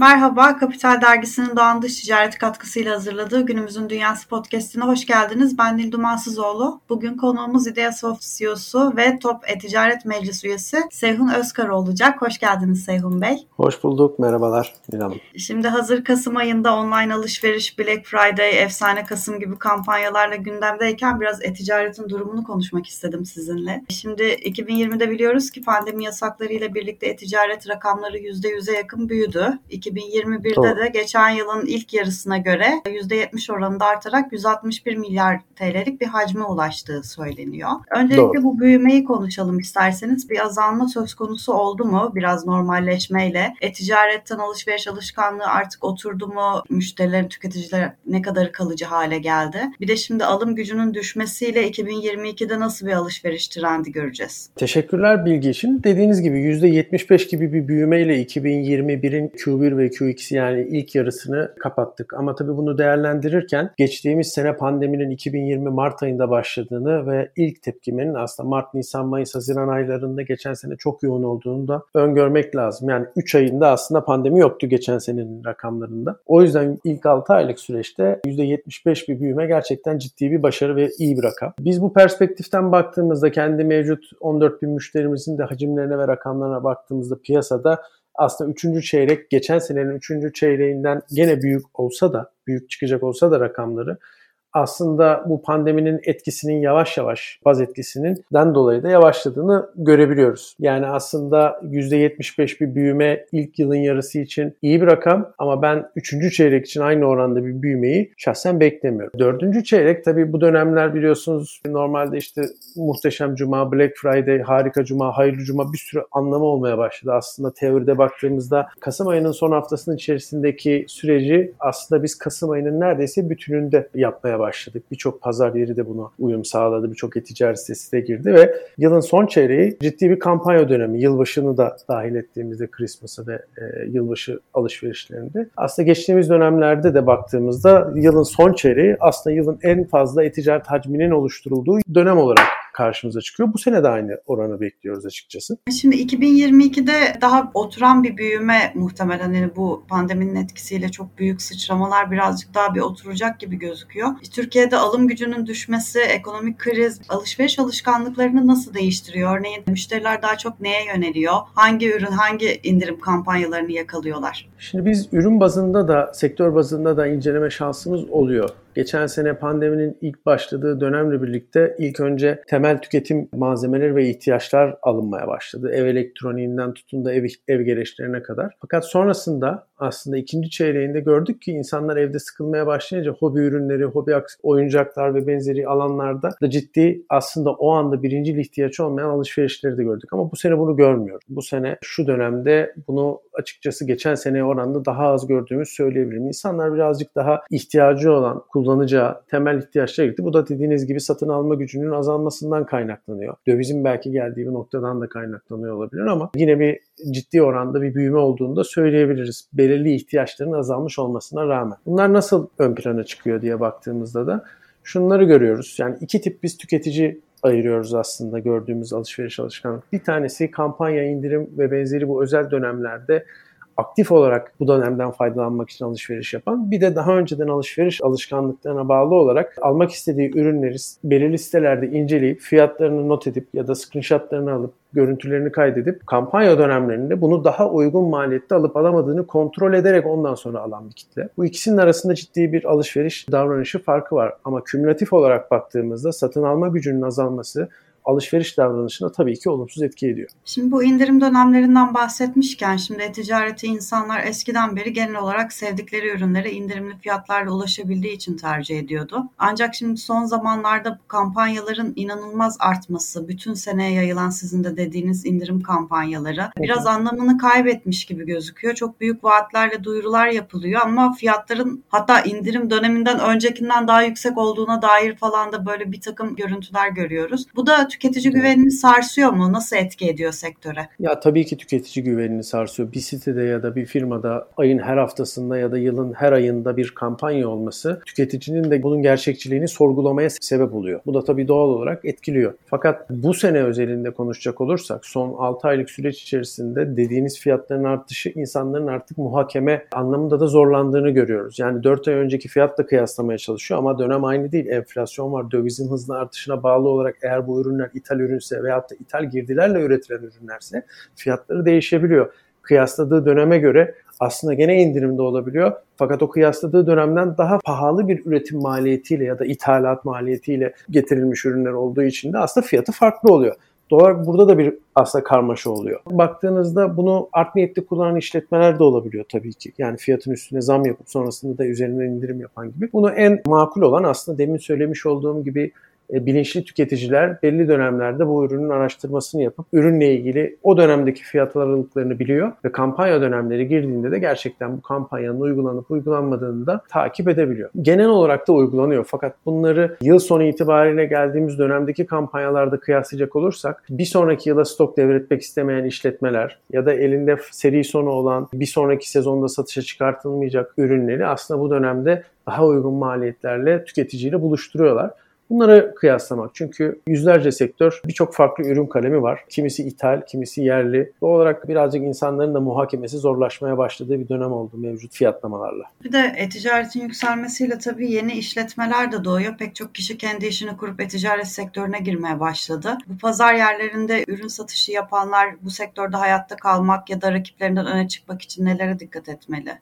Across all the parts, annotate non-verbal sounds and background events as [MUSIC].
Merhaba, Kapital Dergisi'nin Doğan Dış Ticareti katkısıyla hazırladığı Günümüzün Dünyası podcastine hoş geldiniz. Ben Nil Dumansızoğlu. Bugün konuğumuz Ideasoft CEO'su ve Top E-Ticaret Meclis üyesi Seyhun Özkar olacak. Hoş geldiniz Seyhun Bey. Hoş bulduk, merhabalar Nil Hanım. Şimdi hazır Kasım ayında online alışveriş, Black Friday, Efsane Kasım gibi kampanyalarla gündemdeyken biraz e-ticaretin durumunu konuşmak istedim sizinle. Şimdi 2020'de biliyoruz ki pandemi yasaklarıyla birlikte e-ticaret rakamları %100'e yakın büyüdü. 2021'de Doğru. de geçen yılın ilk yarısına göre %70 oranında artarak 161 milyar TL'lik bir hacme ulaştığı söyleniyor. Öncelikle Doğru. bu büyümeyi konuşalım isterseniz. Bir azalma söz konusu oldu mu biraz normalleşmeyle? E-ticaretten alışveriş alışkanlığı artık oturdu mu? Müşterilerin, tüketiciler ne kadar kalıcı hale geldi? Bir de şimdi alım gücünün düşmesiyle 2022'de nasıl bir alışveriş trendi göreceğiz? Teşekkürler bilgi için. Dediğiniz gibi %75 gibi bir büyümeyle 2021'in Q1 ve Q2 yani ilk yarısını kapattık. Ama tabii bunu değerlendirirken geçtiğimiz sene pandeminin 2020 Mart ayında başladığını ve ilk tepkimenin aslında Mart, Nisan, Mayıs, Haziran aylarında geçen sene çok yoğun olduğunu da öngörmek lazım. Yani 3 ayında aslında pandemi yoktu geçen senenin rakamlarında. O yüzden ilk 6 aylık süreçte %75 bir büyüme gerçekten ciddi bir başarı ve iyi bir rakam. Biz bu perspektiften baktığımızda kendi mevcut 14 bin müşterimizin de hacimlerine ve rakamlarına baktığımızda piyasada aslında 3. çeyrek geçen senenin 3. çeyreğinden gene büyük olsa da büyük çıkacak olsa da rakamları aslında bu pandeminin etkisinin yavaş yavaş baz etkisinin den dolayı da yavaşladığını görebiliyoruz. Yani aslında %75 bir büyüme ilk yılın yarısı için iyi bir rakam ama ben 3. çeyrek için aynı oranda bir büyümeyi şahsen beklemiyorum. 4. çeyrek tabii bu dönemler biliyorsunuz normalde işte muhteşem cuma, Black Friday, harika cuma, hayırlı cuma bir sürü anlamı olmaya başladı. Aslında teoride baktığımızda Kasım ayının son haftasının içerisindeki süreci aslında biz Kasım ayının neredeyse bütününde yapmaya başladık başladık. Birçok pazar yeri de buna uyum sağladı. Birçok e-ticaret sitesi de girdi ve yılın son çeyreği ciddi bir kampanya dönemi. Yılbaşını da dahil ettiğimizde Christmas'a ve e, yılbaşı alışverişlerinde. Aslında geçtiğimiz dönemlerde de baktığımızda yılın son çeyreği aslında yılın en fazla e-ticaret hacminin oluşturulduğu dönem olarak karşımıza çıkıyor. Bu sene de aynı oranı bekliyoruz açıkçası. Şimdi 2022'de daha oturan bir büyüme muhtemelen yani bu pandeminin etkisiyle çok büyük sıçramalar birazcık daha bir oturacak gibi gözüküyor. Türkiye'de alım gücünün düşmesi, ekonomik kriz, alışveriş alışkanlıklarını nasıl değiştiriyor? Örneğin müşteriler daha çok neye yöneliyor? Hangi ürün, hangi indirim kampanyalarını yakalıyorlar? Şimdi biz ürün bazında da, sektör bazında da inceleme şansımız oluyor. Geçen sene pandeminin ilk başladığı dönemle birlikte ilk önce temel tüketim malzemeleri ve ihtiyaçlar alınmaya başladı. Ev elektroniğinden tutun da ev, ev gereçlerine kadar. Fakat sonrasında aslında ikinci çeyreğinde gördük ki insanlar evde sıkılmaya başlayınca hobi ürünleri, hobi oyuncaklar ve benzeri alanlarda da ciddi aslında o anda birinci ihtiyaç olmayan alışverişleri de gördük. Ama bu sene bunu görmüyoruz. Bu sene şu dönemde bunu açıkçası geçen seneye oranında daha az gördüğümüz söyleyebilirim. İnsanlar birazcık daha ihtiyacı olan, kullanacağı temel ihtiyaçlara gitti. Bu da dediğiniz gibi satın alma gücünün azalmasından kaynaklanıyor. Dövizin belki geldiği bir noktadan da kaynaklanıyor olabilir ama yine bir ciddi oranda bir büyüme olduğunu da söyleyebiliriz. Belirli ihtiyaçların azalmış olmasına rağmen. Bunlar nasıl ön plana çıkıyor diye baktığımızda da şunları görüyoruz. Yani iki tip biz tüketici ayırıyoruz aslında gördüğümüz alışveriş alışkanlık. Bir tanesi kampanya, indirim ve benzeri bu özel dönemlerde aktif olarak bu dönemden faydalanmak için alışveriş yapan bir de daha önceden alışveriş alışkanlıklarına bağlı olarak almak istediği ürünleri belirli sitelerde inceleyip fiyatlarını not edip ya da screenshotlarını alıp görüntülerini kaydedip kampanya dönemlerinde bunu daha uygun maliyette alıp alamadığını kontrol ederek ondan sonra alan bir kitle. Bu ikisinin arasında ciddi bir alışveriş davranışı farkı var. Ama kümülatif olarak baktığımızda satın alma gücünün azalması alışveriş davranışına tabii ki olumsuz etki ediyor. Şimdi bu indirim dönemlerinden bahsetmişken şimdi e-ticareti insanlar eskiden beri genel olarak sevdikleri ürünlere indirimli fiyatlarla ulaşabildiği için tercih ediyordu. Ancak şimdi son zamanlarda bu kampanyaların inanılmaz artması, bütün seneye yayılan sizin de dediğiniz indirim kampanyaları biraz anlamını kaybetmiş gibi gözüküyor. Çok büyük vaatlerle duyurular yapılıyor ama fiyatların hatta indirim döneminden öncekinden daha yüksek olduğuna dair falan da böyle bir takım görüntüler görüyoruz. Bu da tüketici güvenini sarsıyor mu? Nasıl etki ediyor sektöre? Ya tabii ki tüketici güvenini sarsıyor. Bir sitede ya da bir firmada ayın her haftasında ya da yılın her ayında bir kampanya olması tüketicinin de bunun gerçekçiliğini sorgulamaya sebep oluyor. Bu da tabii doğal olarak etkiliyor. Fakat bu sene özelinde konuşacak olursak son 6 aylık süreç içerisinde dediğiniz fiyatların artışı insanların artık muhakeme anlamında da zorlandığını görüyoruz. Yani 4 ay önceki fiyatla kıyaslamaya çalışıyor ama dönem aynı değil. Enflasyon var. Dövizin hızlı artışına bağlı olarak eğer bu ürünler ithal ürünse veyahut da ithal girdilerle üretilen ürünlerse fiyatları değişebiliyor. Kıyasladığı döneme göre aslında gene indirimde olabiliyor. Fakat o kıyasladığı dönemden daha pahalı bir üretim maliyetiyle ya da ithalat maliyetiyle getirilmiş ürünler olduğu için de aslında fiyatı farklı oluyor. Doğal burada da bir aslında karmaşa oluyor. Baktığınızda bunu art niyetli kullanan işletmeler de olabiliyor tabii ki. Yani fiyatın üstüne zam yapıp sonrasında da üzerinden indirim yapan gibi. Bunu en makul olan aslında demin söylemiş olduğum gibi bilinçli tüketiciler belli dönemlerde bu ürünün araştırmasını yapıp ürünle ilgili o dönemdeki fiyat aralıklarını biliyor ve kampanya dönemleri girdiğinde de gerçekten bu kampanyanın uygulanıp uygulanmadığını da takip edebiliyor. Genel olarak da uygulanıyor fakat bunları yıl sonu itibariyle geldiğimiz dönemdeki kampanyalarda kıyaslayacak olursak bir sonraki yıla stok devretmek istemeyen işletmeler ya da elinde seri sonu olan bir sonraki sezonda satışa çıkartılmayacak ürünleri aslında bu dönemde daha uygun maliyetlerle tüketiciyle buluşturuyorlar. Bunları kıyaslamak. Çünkü yüzlerce sektör birçok farklı ürün kalemi var. Kimisi ithal, kimisi yerli. Doğal olarak birazcık insanların da muhakemesi zorlaşmaya başladığı bir dönem oldu mevcut fiyatlamalarla. Bir de e-ticaretin yükselmesiyle tabii yeni işletmeler de doğuyor. Pek çok kişi kendi işini kurup e-ticaret sektörüne girmeye başladı. Bu pazar yerlerinde ürün satışı yapanlar bu sektörde hayatta kalmak ya da rakiplerinden öne çıkmak için nelere dikkat etmeli?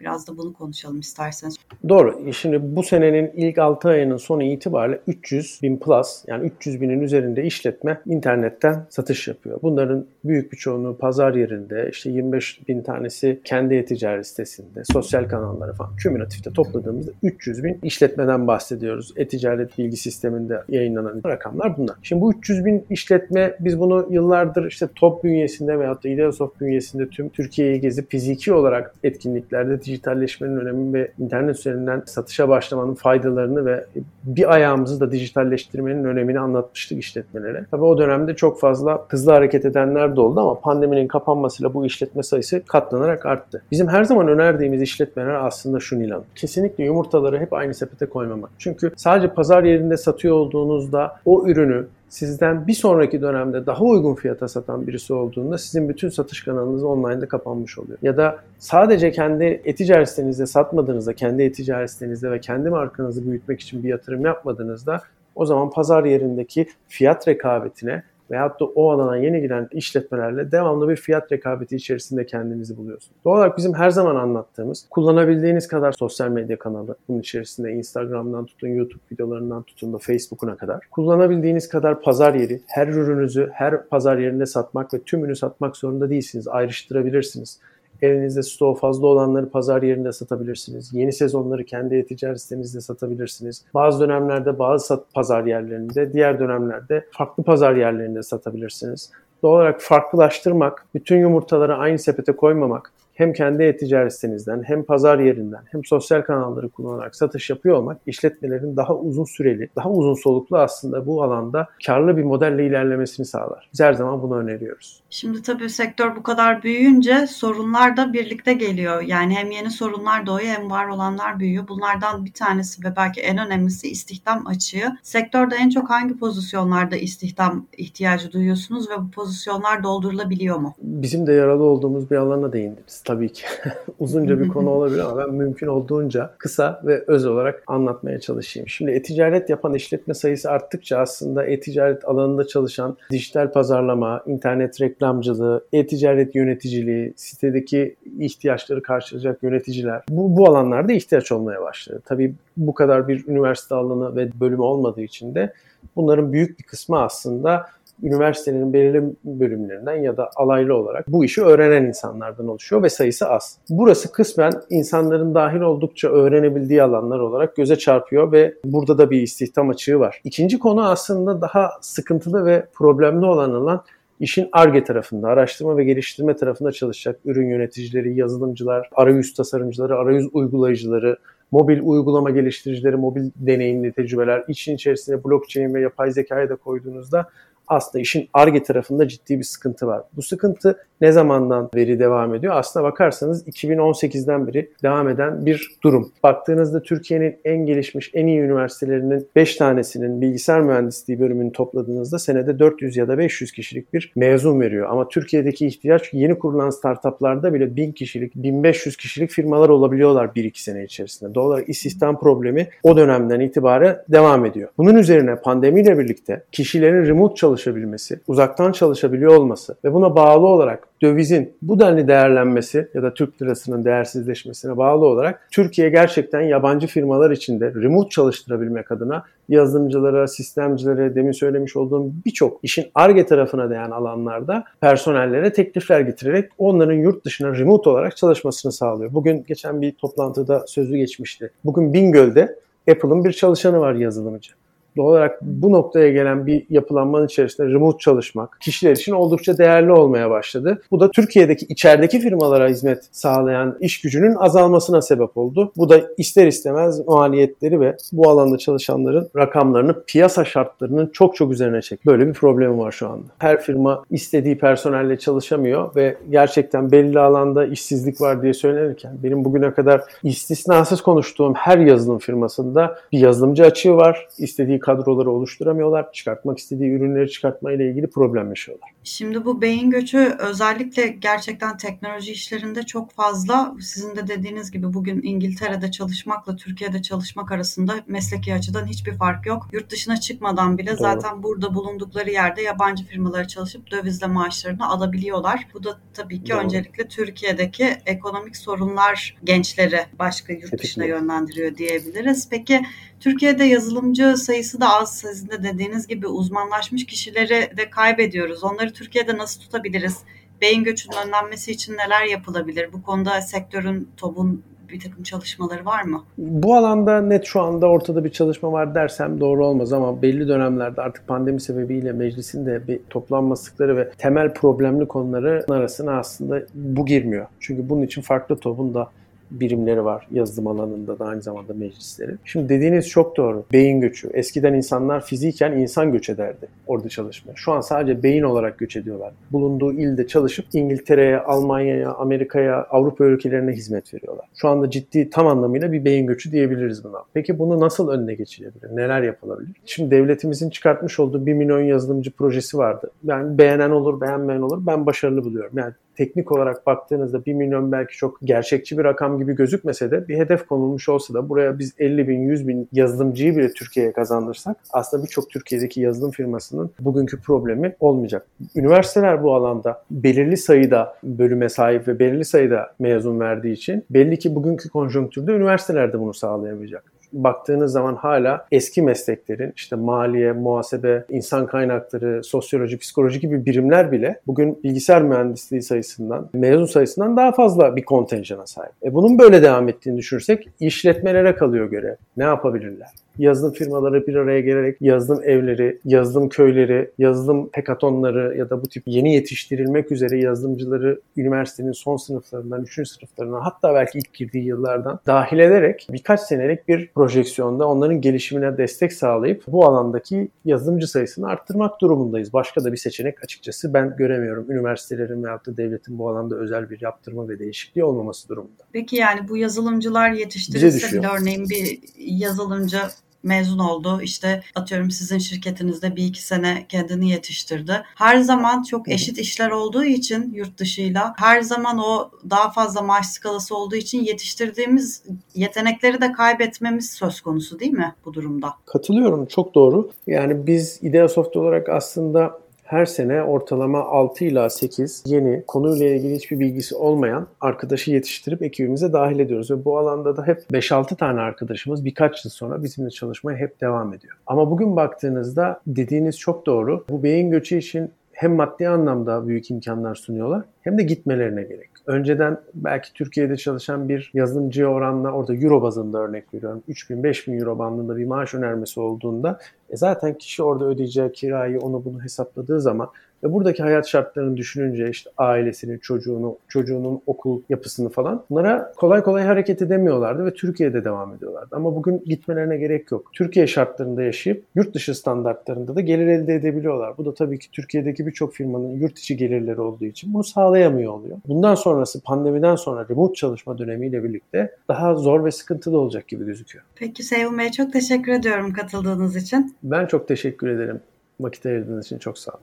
Biraz da bunu konuşalım isterseniz. Doğru. Şimdi bu senenin ilk 6 ayının sonu itibariyle 300 bin plus yani 300 binin üzerinde işletme internetten satış yapıyor. Bunların büyük bir çoğunluğu pazar yerinde işte 25 bin tanesi kendi e-ticaret sitesinde, sosyal kanalları falan kümülatifte topladığımızda 300 bin işletmeden bahsediyoruz. E-ticaret bilgi sisteminde yayınlanan rakamlar bunlar. Şimdi bu 300 bin işletme biz bunu yıllardır işte top bünyesinde veyahut da Ideasoft bünyesinde tüm Türkiye'yi gezip fiziki olarak etkinliklerde dijitalleşmenin önemi ve internet üzerinden satışa başlamanın faydalarını ve bir ayağımızı da dijitalleştirmenin önemini anlatmıştık işletmelere. Tabii o dönemde çok fazla hızlı hareket edenler de oldu ama pandeminin kapanmasıyla bu işletme sayısı katlanarak arttı. Bizim her zaman önerdiğimiz işletmeler aslında şu Nilan. Kesinlikle yumurtaları hep aynı sepete koymamak. Çünkü sadece pazar yerinde satıyor olduğunuzda o ürünü sizden bir sonraki dönemde daha uygun fiyata satan birisi olduğunda sizin bütün satış kanalınız online'da kapanmış oluyor. Ya da sadece kendi e-ticaret sitenizde satmadığınızda, kendi e-ticaret sitenizde ve kendi markanızı büyütmek için bir yatırım yapmadığınızda o zaman pazar yerindeki fiyat rekabetine veyahut da o alana yeni giren işletmelerle devamlı bir fiyat rekabeti içerisinde kendinizi buluyorsunuz. Doğal olarak bizim her zaman anlattığımız kullanabildiğiniz kadar sosyal medya kanalı bunun içerisinde Instagram'dan tutun, YouTube videolarından tutun da Facebook'una kadar kullanabildiğiniz kadar pazar yeri, her ürününüzü her pazar yerinde satmak ve tümünü satmak zorunda değilsiniz. Ayrıştırabilirsiniz. Elinizde stoğu fazla olanları pazar yerinde satabilirsiniz. Yeni sezonları kendi e-ticaret sitenizde satabilirsiniz. Bazı dönemlerde bazı pazar yerlerinde, diğer dönemlerde farklı pazar yerlerinde satabilirsiniz. Doğal olarak farklılaştırmak, bütün yumurtaları aynı sepete koymamak, hem kendi e-ticaret sitenizden hem pazar yerinden hem sosyal kanalları kullanarak satış yapıyor olmak işletmelerin daha uzun süreli, daha uzun soluklu aslında bu alanda karlı bir modelle ilerlemesini sağlar. Biz her zaman bunu öneriyoruz. Şimdi tabii sektör bu kadar büyüyünce sorunlar da birlikte geliyor. Yani hem yeni sorunlar doğuyor hem var olanlar büyüyor. Bunlardan bir tanesi ve belki en önemlisi istihdam açığı. Sektörde en çok hangi pozisyonlarda istihdam ihtiyacı duyuyorsunuz ve bu pozisyonlar doldurulabiliyor mu? Bizim de yaralı olduğumuz bir alana değindiniz tabii ki. [LAUGHS] Uzunca bir konu olabilir ama ben mümkün olduğunca kısa ve öz olarak anlatmaya çalışayım. Şimdi e-ticaret yapan işletme sayısı arttıkça aslında e-ticaret alanında çalışan dijital pazarlama, internet reklamcılığı, e-ticaret yöneticiliği, sitedeki ihtiyaçları karşılayacak yöneticiler bu, bu alanlarda ihtiyaç olmaya başladı. Tabii bu kadar bir üniversite alanı ve bölümü olmadığı için de bunların büyük bir kısmı aslında üniversitenin belirli bölümlerinden ya da alaylı olarak bu işi öğrenen insanlardan oluşuyor ve sayısı az. Burası kısmen insanların dahil oldukça öğrenebildiği alanlar olarak göze çarpıyor ve burada da bir istihdam açığı var. İkinci konu aslında daha sıkıntılı ve problemli olan alan işin ARGE tarafında, araştırma ve geliştirme tarafında çalışacak ürün yöneticileri, yazılımcılar, arayüz tasarımcıları, arayüz uygulayıcıları, mobil uygulama geliştiricileri, mobil deneyimli tecrübeler, için içerisine blockchain ve yapay zekayı da koyduğunuzda aslında işin ARGE tarafında ciddi bir sıkıntı var. Bu sıkıntı ne zamandan beri devam ediyor? Aslına bakarsanız 2018'den beri devam eden bir durum. Baktığınızda Türkiye'nin en gelişmiş, en iyi üniversitelerinin 5 tanesinin bilgisayar mühendisliği bölümünü topladığınızda senede 400 ya da 500 kişilik bir mezun veriyor. Ama Türkiye'deki ihtiyaç yeni kurulan startuplarda bile 1000 kişilik, 1500 kişilik firmalar olabiliyorlar 1-2 sene içerisinde. Doğal olarak istihdam problemi o dönemden itibaren devam ediyor. Bunun üzerine pandemiyle birlikte kişilerin remote çalışabilmesi, uzaktan çalışabiliyor olması ve buna bağlı olarak dövizin bu denli değerlenmesi ya da Türk lirasının değersizleşmesine bağlı olarak Türkiye gerçekten yabancı firmalar içinde remote çalıştırabilmek adına yazılımcılara, sistemcilere, demin söylemiş olduğum birçok işin ARGE tarafına değen alanlarda personellere teklifler getirerek onların yurt dışına remote olarak çalışmasını sağlıyor. Bugün geçen bir toplantıda sözü geçmişti. Bugün Bingöl'de Apple'ın bir çalışanı var yazılımcı. Doğal olarak bu noktaya gelen bir yapılanmanın içerisinde remote çalışmak kişiler için oldukça değerli olmaya başladı. Bu da Türkiye'deki içerideki firmalara hizmet sağlayan iş gücünün azalmasına sebep oldu. Bu da ister istemez maliyetleri ve bu alanda çalışanların rakamlarını piyasa şartlarının çok çok üzerine çek. Böyle bir problemi var şu anda. Her firma istediği personelle çalışamıyor ve gerçekten belli alanda işsizlik var diye söylenirken benim bugüne kadar istisnasız konuştuğum her yazılım firmasında bir yazılımcı açığı var. İstediği kadroları oluşturamıyorlar. Çıkartmak istediği ürünleri çıkartma ile ilgili problem yaşıyorlar. Şimdi bu beyin göçü özellikle gerçekten teknoloji işlerinde çok fazla. Sizin de dediğiniz gibi bugün İngiltere'de çalışmakla Türkiye'de çalışmak arasında mesleki açıdan hiçbir fark yok. Yurt dışına çıkmadan bile Doğru. zaten burada bulundukları yerde yabancı firmalara çalışıp dövizle maaşlarını alabiliyorlar. Bu da tabii ki Doğru. öncelikle Türkiye'deki ekonomik sorunlar gençleri başka yurt dışına yönlendiriyor diyebiliriz. Peki Türkiye'de yazılımcı sayısı da az. Sizin de dediğiniz gibi uzmanlaşmış kişileri de kaybediyoruz. Onları Türkiye'de nasıl tutabiliriz? Beyin göçünün önlenmesi için neler yapılabilir? Bu konuda sektörün, TOB'un bir takım çalışmaları var mı? Bu alanda net şu anda ortada bir çalışma var dersem doğru olmaz ama belli dönemlerde artık pandemi sebebiyle meclisin de bir toplanmasıkları ve temel problemli konuları arasına aslında bu girmiyor. Çünkü bunun için farklı TOB'un da birimleri var yazılım alanında da aynı zamanda meclisleri. Şimdi dediğiniz çok doğru. Beyin göçü. Eskiden insanlar fiziken insan göç ederdi orada çalışmaya. Şu an sadece beyin olarak göç ediyorlar. Bulunduğu ilde çalışıp İngiltere'ye, Almanya'ya, Amerika'ya, Avrupa ülkelerine hizmet veriyorlar. Şu anda ciddi tam anlamıyla bir beyin göçü diyebiliriz buna. Peki bunu nasıl önüne geçilebilir? Neler yapılabilir? Şimdi devletimizin çıkartmış olduğu 1 milyon yazılımcı projesi vardı. Yani beğenen olur, beğenmeyen olur. Ben başarılı buluyorum. Yani teknik olarak baktığınızda 1 milyon belki çok gerçekçi bir rakam gibi gözükmese de bir hedef konulmuş olsa da buraya biz 50 bin, 100 bin yazılımcıyı bile Türkiye'ye kazandırsak aslında birçok Türkiye'deki yazılım firmasının bugünkü problemi olmayacak. Üniversiteler bu alanda belirli sayıda bölüme sahip ve belirli sayıda mezun verdiği için belli ki bugünkü konjonktürde üniversiteler de bunu sağlayamayacak baktığınız zaman hala eski mesleklerin işte maliye, muhasebe, insan kaynakları, sosyoloji, psikoloji gibi birimler bile bugün bilgisayar mühendisliği sayısından, mezun sayısından daha fazla bir kontenjana sahip. E bunun böyle devam ettiğini düşünürsek işletmelere kalıyor görev. Ne yapabilirler? yazılım firmaları bir araya gelerek yazılım evleri, yazılım köyleri, yazılım hekatonları ya da bu tip yeni yetiştirilmek üzere yazılımcıları üniversitenin son sınıflarından, üçüncü sınıflarından hatta belki ilk girdiği yıllardan dahil ederek birkaç senelik bir projeksiyonda onların gelişimine destek sağlayıp bu alandaki yazılımcı sayısını arttırmak durumundayız. Başka da bir seçenek açıkçası ben göremiyorum. Üniversitelerin veyahut da devletin bu alanda özel bir yaptırma ve değişikliği olmaması durumunda. Peki yani bu yazılımcılar yetiştirilse bile örneğin bir yazılımcı mezun oldu. İşte atıyorum sizin şirketinizde bir iki sene kendini yetiştirdi. Her zaman çok eşit işler olduğu için yurt dışıyla her zaman o daha fazla maaş skalası olduğu için yetiştirdiğimiz yetenekleri de kaybetmemiz söz konusu değil mi bu durumda? Katılıyorum. Çok doğru. Yani biz Ideasoft olarak aslında her sene ortalama 6 ila 8 yeni konuyla ilgili hiçbir bilgisi olmayan arkadaşı yetiştirip ekibimize dahil ediyoruz. Ve bu alanda da hep 5-6 tane arkadaşımız birkaç yıl sonra bizimle çalışmaya hep devam ediyor. Ama bugün baktığınızda dediğiniz çok doğru. Bu beyin göçü için hem maddi anlamda büyük imkanlar sunuyorlar hem de gitmelerine gerek. Önceden belki Türkiye'de çalışan bir yazılımcıya oranla orada euro bazında örnek veriyorum. 3000-5000 euro bandında bir maaş önermesi olduğunda e zaten kişi orada ödeyeceği kirayı onu bunu hesapladığı zaman Ve buradaki hayat şartlarını düşününce işte ailesinin, çocuğunu, çocuğunun okul yapısını falan bunlara kolay kolay hareket edemiyorlardı ve Türkiye'de devam ediyorlardı. Ama bugün gitmelerine gerek yok. Türkiye şartlarında yaşayıp yurt dışı standartlarında da gelir elde edebiliyorlar. Bu da tabii ki Türkiye'deki birçok firmanın yurt içi gelirleri olduğu için bunu sağlayamıyor oluyor. Bundan sonrası pandemiden sonra remote çalışma dönemiyle birlikte daha zor ve sıkıntılı olacak gibi gözüküyor. Peki Seyhun Bey çok teşekkür ediyorum katıldığınız için. Ben çok teşekkür ederim. Vakit ayırdığınız için çok sağ olun.